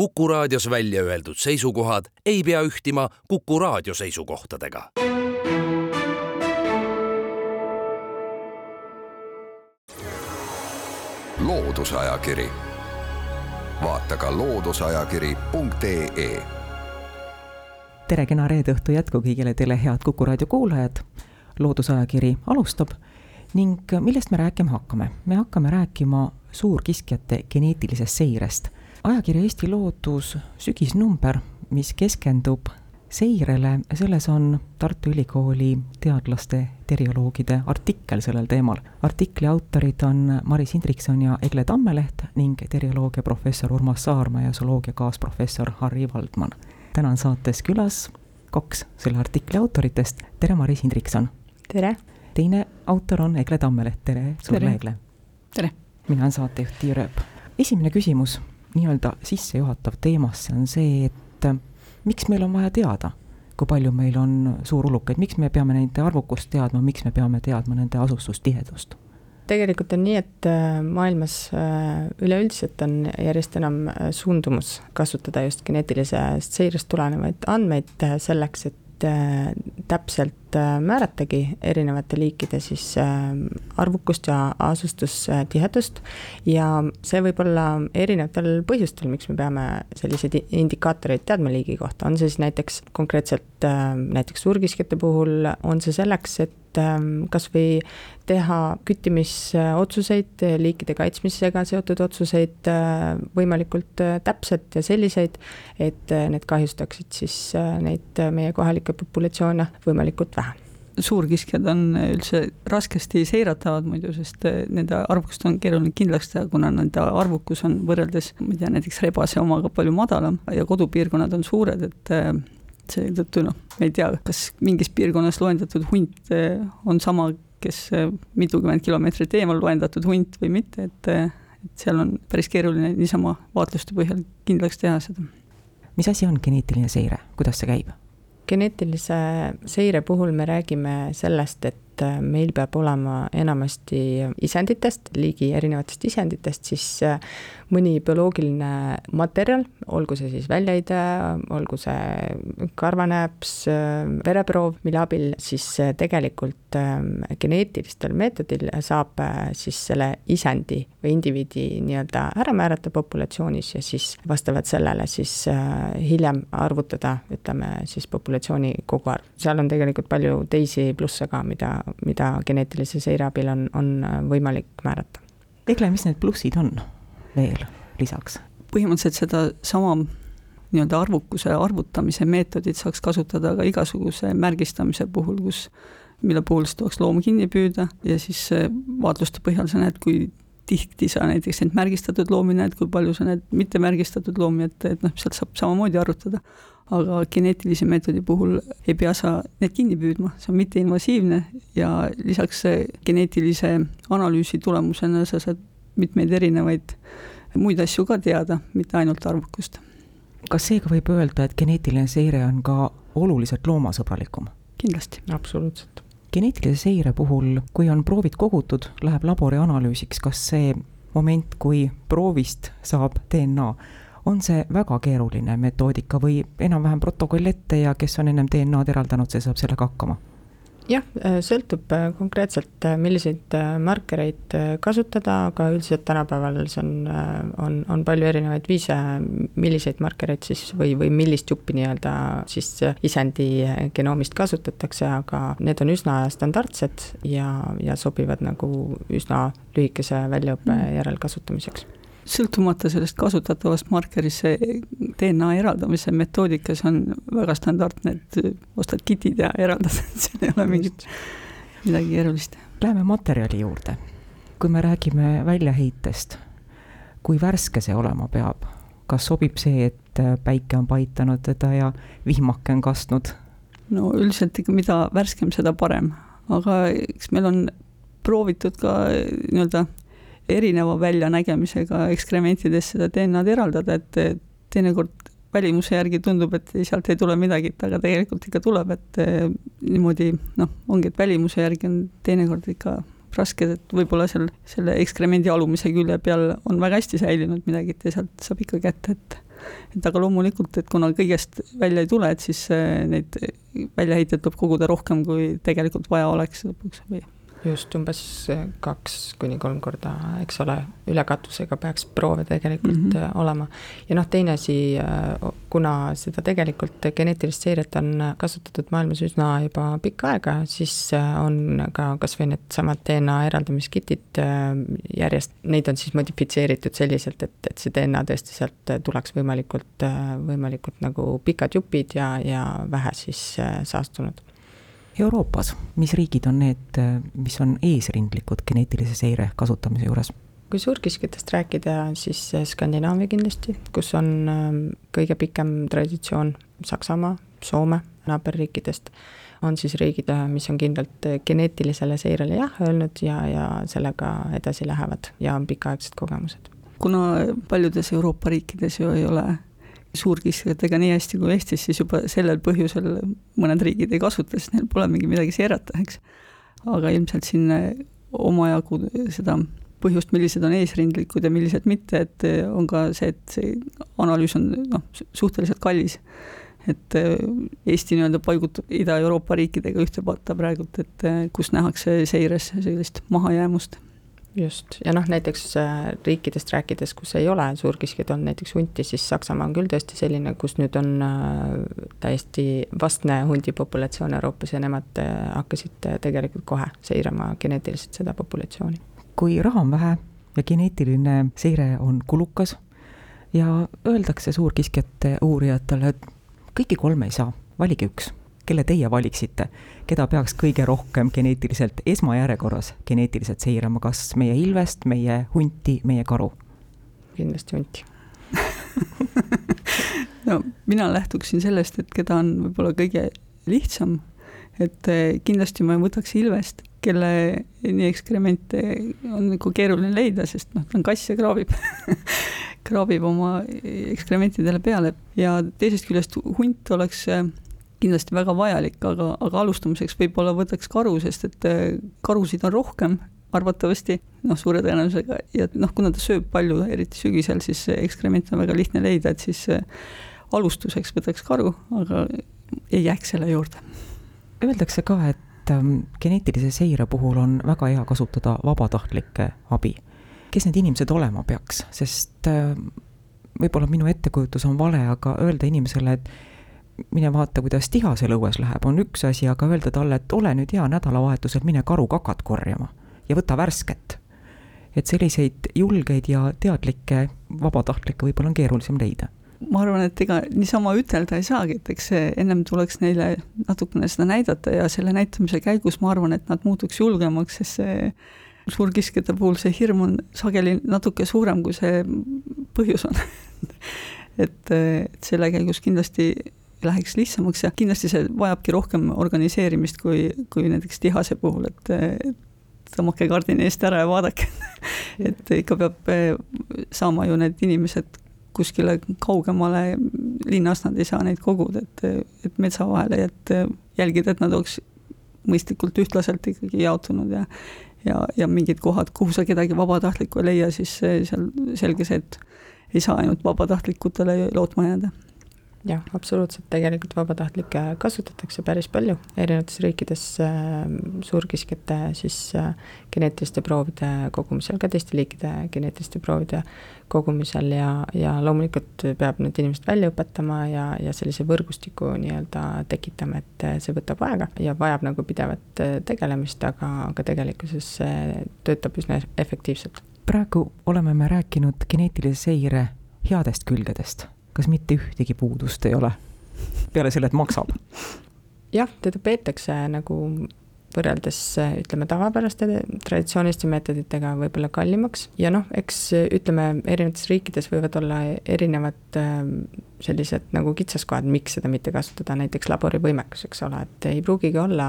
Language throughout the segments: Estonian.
Kuku raadios välja öeldud seisukohad ei pea ühtima Kuku raadio seisukohtadega. loodusajakiri, vaata ka looduseajakiri.ee. tere, kena reede õhtu jätku kõigile teile, head Kuku raadio kuulajad. loodusajakiri alustab ning millest me rääkima hakkame? me hakkame rääkima suurkiskjate geneetilisest seirest. Ajakiri Eesti Loodus sügisnumber, mis keskendub seirele, selles on Tartu Ülikooli teadlaste, terioloogide artikkel sellel teemal. artikli autorid on Maris Hindrikson ja Egle Tammeleht ning terioloogia professor Urmas Saarma ja zooloogia kaasprofessor Harri Valdman. täna on saates külas kaks selle artikli autoritest, tere, Maris Hindrikson! tere! teine autor on Egle Tammeleht, tere sulle, Egle! tere! mina olen saatejuht Tiia Rööp. esimene küsimus nii-öelda sissejuhatav teemasse on see, et miks meil on vaja teada, kui palju meil on suurulukeid, miks me peame nende arvukust teadma, miks me peame teadma nende asustustihedust? tegelikult on nii, et äh, maailmas äh, üleüldiselt on järjest enam äh, suundumus kasutada just geneetilisest seirest tulenevaid andmeid selleks, et täpselt määratagi erinevate liikide siis arvukust ja asustustihedust ja see võib olla erinevatel põhjustel, miks me peame selliseid indikaatoreid teadma liigi kohta, on see siis näiteks konkreetselt näiteks suurkiskjate puhul, on see selleks, et kas või teha küttimisotsuseid, liikide kaitsmisega seotud otsuseid äh, võimalikult äh, täpselt ja selliseid, et äh, need kahjustaksid siis neid meie kohalikke populatsioone võimalikult vähe. Suurkiskjad on üldse raskesti seiratavad muidu, sest nende arvukust on keeruline kindlaks teha, kuna nende arvukus on võrreldes, ma ei tea, näiteks rebase omaga palju madalam ja kodupiirkonnad on suured, et seetõttu noh, ei tea, kas mingis piirkonnas loendatud hunt on sama kes äh, mitukümmend kilomeetrit eemal loendatud hunt või mitte, et, äh, et seal on päris keeruline niisama vaatluste põhjal kindlaks teha seda. mis asi on geneetiline seire, kuidas see käib? geneetilise seire puhul me räägime sellest, et et äh, meil peab olema enamasti isenditest, liigi erinevatest isenditest siis äh, mõni bioloogiline materjal, olgu see siis väljaheide, olgu see karvanääps, äh, vereproov, mille abil siis tegelikult geneetilistel meetodil saab siis selle isendi või indiviidi nii-öelda ära määrata populatsioonis ja siis vastavalt sellele siis hiljem arvutada, ütleme siis populatsiooni koguarv. seal on tegelikult palju teisi plusse ka, mida mida geneetilise seire abil on, on võimalik määrata. Egle, mis need plussid on veel lisaks? põhimõtteliselt sedasama nii-öelda arvukuse arvutamise meetodit saaks kasutada ka igasuguse märgistamise puhul, kus, mille puhul siis tuleks loom kinni püüda ja siis vaatluste põhjal sa näed, kui tihti sa näiteks neid märgistatud loomi näed, kui palju sa näed mittemärgistatud loomi, et, et noh, sealt saab samamoodi arvutada aga geneetilise meetodi puhul ei pea sa need kinni püüdma, see on mitteinvasiivne ja lisaks geneetilise analüüsi tulemusena sa saad mitmeid erinevaid muid asju ka teada, mitte ainult arvukust. kas seega võib öelda, et geneetiline seire on ka oluliselt loomasõbralikum? kindlasti. absoluutselt. Geneetilise seire puhul, kui on proovid kogutud, läheb labori analüüsiks, kas see moment, kui proovist saab DNA, on see väga keeruline metoodika või enam-vähem protokoll ette ja kes on ennem DNA-d eraldanud, see saab sellega hakkama? Jah, äh, sõltub äh, konkreetselt, äh, milliseid markereid kasutada, aga üldiselt tänapäeval see on, on, on palju erinevaid viise, milliseid markereid siis või, või millist juppi nii-öelda siis isendi genoomist kasutatakse, aga need on üsna standardsed ja, ja sobivad nagu üsna lühikese väljaõppe mm. järel kasutamiseks sõltumata sellest kasutatavast markerist, see DNA eraldamise metoodikas on väga standardne, et ostad kitid ja eraldad, et seal ei ole mingit, midagi keerulist. Läheme materjali juurde. kui me räägime väljaheitest, kui värske see olema peab? kas sobib see, et päike on paitanud teda ja vihmake on kastnud? no üldiselt ikka mida värskem, seda parem, aga eks meil on proovitud ka nii-öelda erineva väljanägemisega ekskrementidest seda DNA-d eraldada, et teinekord välimuse järgi tundub, et sealt ei tule midagi, aga tegelikult ikka tuleb, et eh, niimoodi noh, ongi, et välimuse järgi on teinekord ikka rasked, et võib-olla seal selle ekskremendi alumise külje peal on väga hästi säilinud midagi, et sealt saab ikka kätte, et et aga loomulikult, et kuna kõigest välja ei tule, et siis neid väljaheiteid tuleb koguda rohkem, kui tegelikult vaja oleks lõpuks või just umbes kaks kuni kolm korda, eks ole, ülekatusega peaks proove tegelikult mm -hmm. olema. ja noh, teine asi, äh, kuna seda tegelikult geneetilist seiret on kasutatud maailmas üsna juba pikka aega, siis äh, on ka kasvõi needsamad DNA eraldamiskitid järjest, neid on siis modifitseeritud selliselt, et, et see DNA tõesti sealt tuleks võimalikult, võimalikult nagu pikad jupid ja, ja vähe siis saastunud Euroopas, mis riigid on need, mis on eesrindlikud geneetilise seire kasutamise juures? kui suurkiskjatest rääkida, siis Skandinaavia kindlasti, kus on ähm, kõige pikem traditsioon, Saksamaa, Soome naaberriikidest, on siis riigid, äh, mis on kindlalt geneetilisele seirele jah öelnud ja, ja sellega edasi lähevad ja on pikaaegsed kogemused. kuna paljudes Euroopa riikides ju ei ole suurkiskjatega nii hästi kui Eestis, siis juba sellel põhjusel mõned riigid ei kasuta, sest neil pole mingi midagi seirata, eks. aga ilmselt siin omajagu seda põhjust, millised on eesrindlikud ja millised mitte, et on ka see, et see analüüs on noh, suhteliselt kallis. et Eesti nii-öelda paigutab Ida-Euroopa riikidega ühte patta praegult, et kus nähakse seires sellist mahajäämust just, ja noh, näiteks äh, riikidest rääkides, kus ei ole suurkiskjaid olnud, näiteks hunti, siis Saksamaa on küll tõesti selline, kus nüüd on äh, täiesti vastne hundi populatsioon Euroopas ja nemad äh, hakkasid tegelikult kohe seirama geneetiliselt seda populatsiooni. kui raha on vähe ja geneetiline seire on kulukas ja öeldakse suurkiskjate uurijatele, et kõiki kolme ei saa, valige üks kelle teie valiksite, keda peaks kõige rohkem geneetiliselt, esmajärjekorras geneetiliselt seirama, kas meie ilvest, meie hunti, meie karu? kindlasti hunti no mina lähtuksin sellest, et keda on võib-olla kõige lihtsam, et eh, kindlasti ma võtaks ilvest, kelle nii ekskremente on nagu keeruline leida, sest noh, ta on kass ja kraabib kraabib oma ekskrementidele peale ja teisest küljest hunt oleks eh, kindlasti väga vajalik, aga, aga alustamiseks võib-olla võtaks karu, sest et äh, karusid on rohkem arvatavasti, noh, suure tõenäosusega, ja noh, kuna ta sööb palju, eriti sügisel, siis ekskremente on väga lihtne leida, et siis äh, alustuseks võtaks karu, aga ei jääks selle juurde. Öeldakse ka, et ähm, geneetilise seire puhul on väga hea kasutada vabatahtlike abi. kes need inimesed olema peaks, sest äh, võib-olla minu ettekujutus on vale, aga öelda inimesele, et mine vaata, kuidas tihasel õues läheb, on üks asi, aga öelda talle, et ole nüüd hea nädalavahetusel, mine karukakat korjama ja võta värsket. et selliseid julgeid ja teadlikke vabatahtlikke võib-olla on keerulisem leida ma arvan, et ega niisama ütelda ei saagi, et eks ennem tuleks neile natukene seda näidata ja selle näitamise käigus ma arvan, et nad muutuks julgemaks, sest see suurkiskjate puhul see hirm on sageli natuke suurem, kui see põhjus on et, et selle käigus kindlasti läheks lihtsamaks ja kindlasti see vajabki rohkem organiseerimist kui, kui näiteks tihase puhul, et, tõmmake kardini eest ära ja vaadake. Et ikka peab eh, saama ju need inimesed kuskile kaugemale linnast, nad ei saa neid koguda, et, et metsa vahele, et jälgida, et nad oleks mõistlikult ühtlaselt ikkagi jaotunud ja ja, ja mingid kohad, kuhu sa kedagi vabatahtlikku ei leia, siis seal selge see, et ei saa ainult vabatahtlikutele lootma jääda jah, absoluutselt, tegelikult vabatahtlikke kasutatakse päris palju erinevates riikides äh, suurkiskjate siis äh, geneetiliste proovide kogumisel, ka teiste liikide geneetiliste proovide kogumisel ja, ja loomulikult peab need inimesed välja õpetama ja, ja sellise võrgustiku nii-öelda tekitama, et see võtab aega ja vajab nagu pidevat tegelemist, aga, aga tegelikkuses see töötab üsna efektiivselt. praegu oleme me rääkinud geneetilise seire headest külgedest kas mitte ühtegi puudust ei ole? peale selle, et maksab. jah, teda peetakse nagu võrreldes ütleme tavapäraste traditsiooniliste meetoditega võib-olla kallimaks ja noh, eks ütleme, erinevates riikides võivad olla erinevad ähm, sellised nagu kitsaskohad, miks seda mitte kasutada, näiteks laborivõimekus, eks ole, et ei pruugigi olla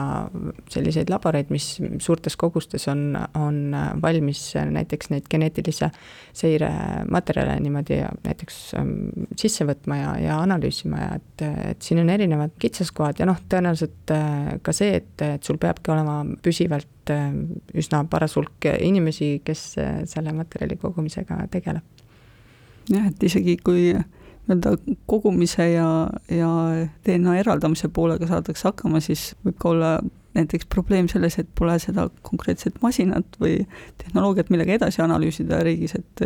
selliseid laboreid, mis suurtes kogustes on, on valmis näiteks neid geneetilise seire materjale niimoodi näiteks ähm, sisse võtma ja, ja analüüsima ja et, et siin on erinevad kitsaskohad ja noh, tõenäoliselt äh, ka see, et, et sul peabki olema püsivalt äh, üsna paras hulk inimesi, kes äh, selle materjali kogumisega tegeleb. jah, et isegi kui nii-öelda kogumise ja, ja DNA eraldamise poolega saadakse hakkama, siis võib ka olla näiteks probleem selles, et pole seda konkreetset masinat või tehnoloogiat, millega edasi analüüsida riigis, et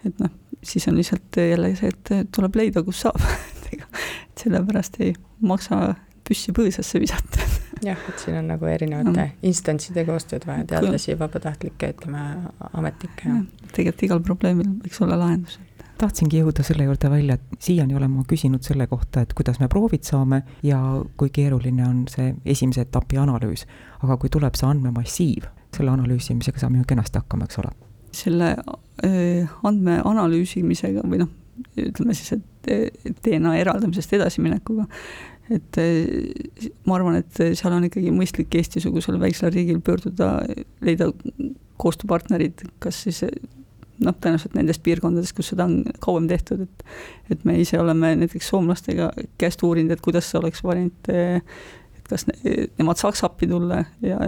et noh, siis on lihtsalt jälle see, et tuleb leida, kus saab. Et sellepärast ei maksa püssi põõsasse visata. Jah, et siin on nagu erinevate no. instantside koostööd vaja, teadlasi, vabatahtlikke, ütleme, ametnikke tegelikult igal probleemil võiks olla lahendus tahtsingi jõuda selle juurde välja, et siiani olen ma küsinud selle kohta, et kuidas me proovid saame ja kui keeruline on see esimese etapi analüüs. aga kui tuleb see andmemassiiv, selle analüüsimisega saame ju kenasti hakkama, eks ole. selle andme analüüsimisega või noh, ütleme siis, et DNA eraldamisest edasiminekuga, et eh, ma arvan, et seal on ikkagi mõistlik Eesti-sugusel väiksel riigil pöörduda, leida koostööpartnerid, kas siis noh, tõenäoliselt nendest piirkondadest, kus seda on kauem tehtud, et et me ise oleme näiteks soomlastega käest uurinud, et kuidas oleks variant, et kas ne, nemad saaks appi tulla ja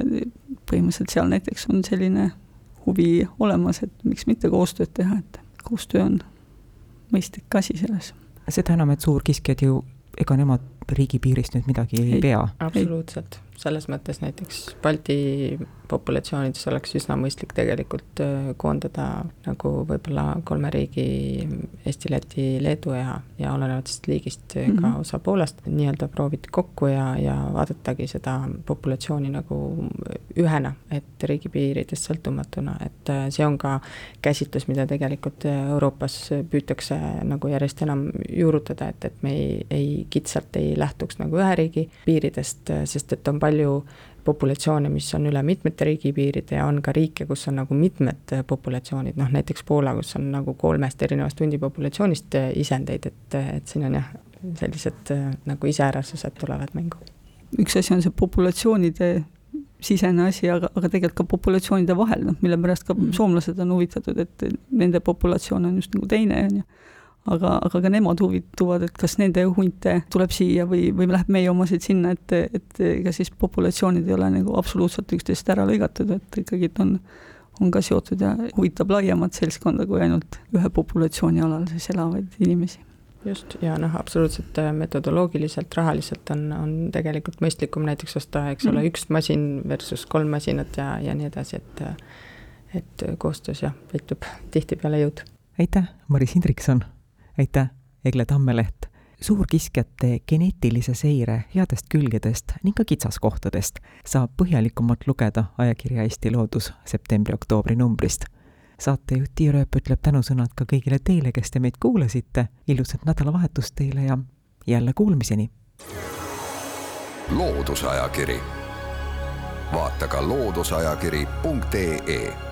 põhimõtteliselt seal näiteks on selline huvi olemas, et miks mitte koostööd teha, et koostöö on mõistlik asi selles. seda enam, et suurkiskjad ju, ega nemad riigipiirist nüüd midagi ei, ei pea. absoluutselt, selles mõttes näiteks Balti populatsioonides oleks üsna mõistlik tegelikult äh, koondada nagu võib-olla kolme riigi, Eesti, Läti, Leedu ja, ja olenevalt siis liigist mm -hmm. ka mhm. osa Poolast, nii-öelda proovida kokku ja, ja vaadatagi seda populatsiooni nagu ühena, et riigipiiridest sõltumatuna, et äh, see on ka käsitlus, mida tegelikult Euroopas püütakse nagu järjest enam juurutada, et, et me ei, ei kitsalt ei lähtuks nagu ühe riigi piiridest, sest et on palju populatsioone, mis on üle mitmete riigipiiride ja on ka riike, kus on nagu mitmed populatsioonid, noh näiteks Poola, kus on nagu kolmest erinevast hundipopulatsioonist isendeid, et, et siin on jah, sellised nagu iseärasused tulevad mängu. üks asi on see populatsioonide sisene asi, aga, aga tegelikult ka populatsioonide vahel, noh mille pärast ka mm. soomlased on huvitatud, et nende populatsioon on just nagu teine, on ju aga, aga ka nemad huvituvad, et kas nende hunte tuleb siia või, või läheb meie omasid sinna, et, et ega siis populatsioonid ei ole nagu absoluutselt üksteisest ära lõigatud, et ikkagi on, on ka seotud ja huvitab laiemat seltskonda kui ainult ühe populatsiooni alal siis elavaid inimesi just, ja noh, absoluutselt äh, metodoloogiliselt, rahaliselt on, on tegelikult mõistlikum näiteks osta, eks ole -hmm. üks masin versus kolm masinat ja, ja nii edasi, et et koostöös jah, peitub tihtipeale jõud. aitäh, Maris Hindrikson! Aitäh, Egle Tammeleht! suurkiskjate geneetilise seire headest külgedest ning ka kitsaskohtadest saab põhjalikumalt lugeda ajakirja Eesti Loodus septembri-oktoobri numbrist. saatejuht Tiia Rööp ütleb tänusõnad ka kõigile teile, kes te meid kuulasite, ilusat nädalavahetust teile ja jälle kuulmiseni! loodusajakiri, vaata ka looduseajakiri.ee